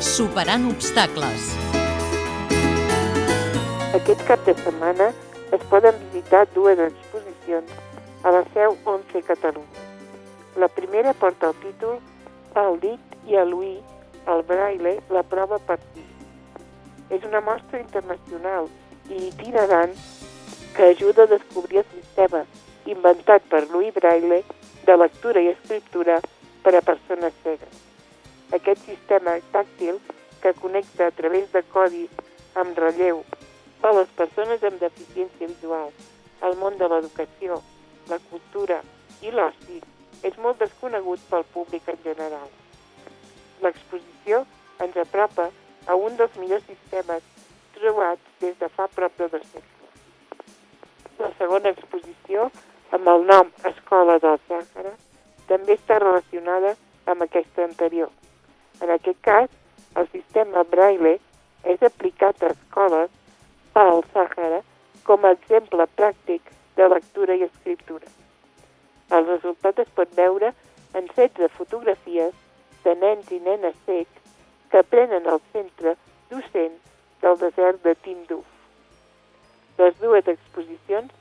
Superant obstacles. Aquest cap de setmana es poden visitar dues exposicions a la seu 11 Catalunya. La primera porta el títol El dit i a l'uí, el braille, la prova per si. És una mostra internacional i itinerant que ajuda a descobrir el sistema inventat per Louis Braille de lectura i escriptura per a persones cegues. Aquest sistema tàctil que connecta a través de codis amb relleu a les persones amb deficiència visual, al món de l'educació, la cultura i l'oci és molt desconegut pel públic en general. L'exposició ens apropa a un dels millors sistemes trobats des de fa prop de dos segles. La segona exposició, amb el nom Escola del Sàhara, també està relacionada amb aquesta anterior. En aquest cas, el sistema Braille és aplicat a escoles al Sàhara com a exemple pràctic de lectura i escriptura. El resultat es pot veure en 16 fotografies de nens i nenes cecs que aprenen al centre docent del desert de Tinduf. Les dues exposicions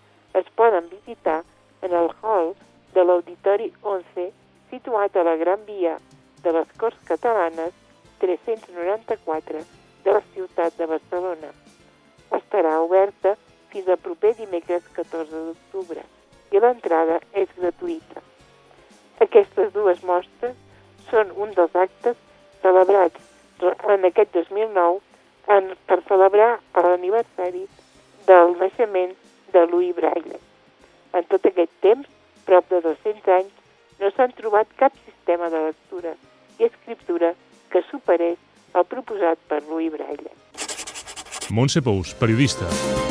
es poden visitar en el hall de l'Auditori 11 situat a la Gran Via de les Corts Catalanes 394 de la ciutat de Barcelona. Estarà oberta fins al proper dimecres 14 d'octubre i l'entrada és gratuïta. Aquestes dues mostres són un dels actes celebrats en aquest 2009 en, per celebrar l'aniversari del naixement de Louis Braille. En tot aquest temps, prop de 200 anys, no s'han trobat cap sistema de lectura i escriptura que superés el proposat per Louis Braille. Montse Pous, periodista.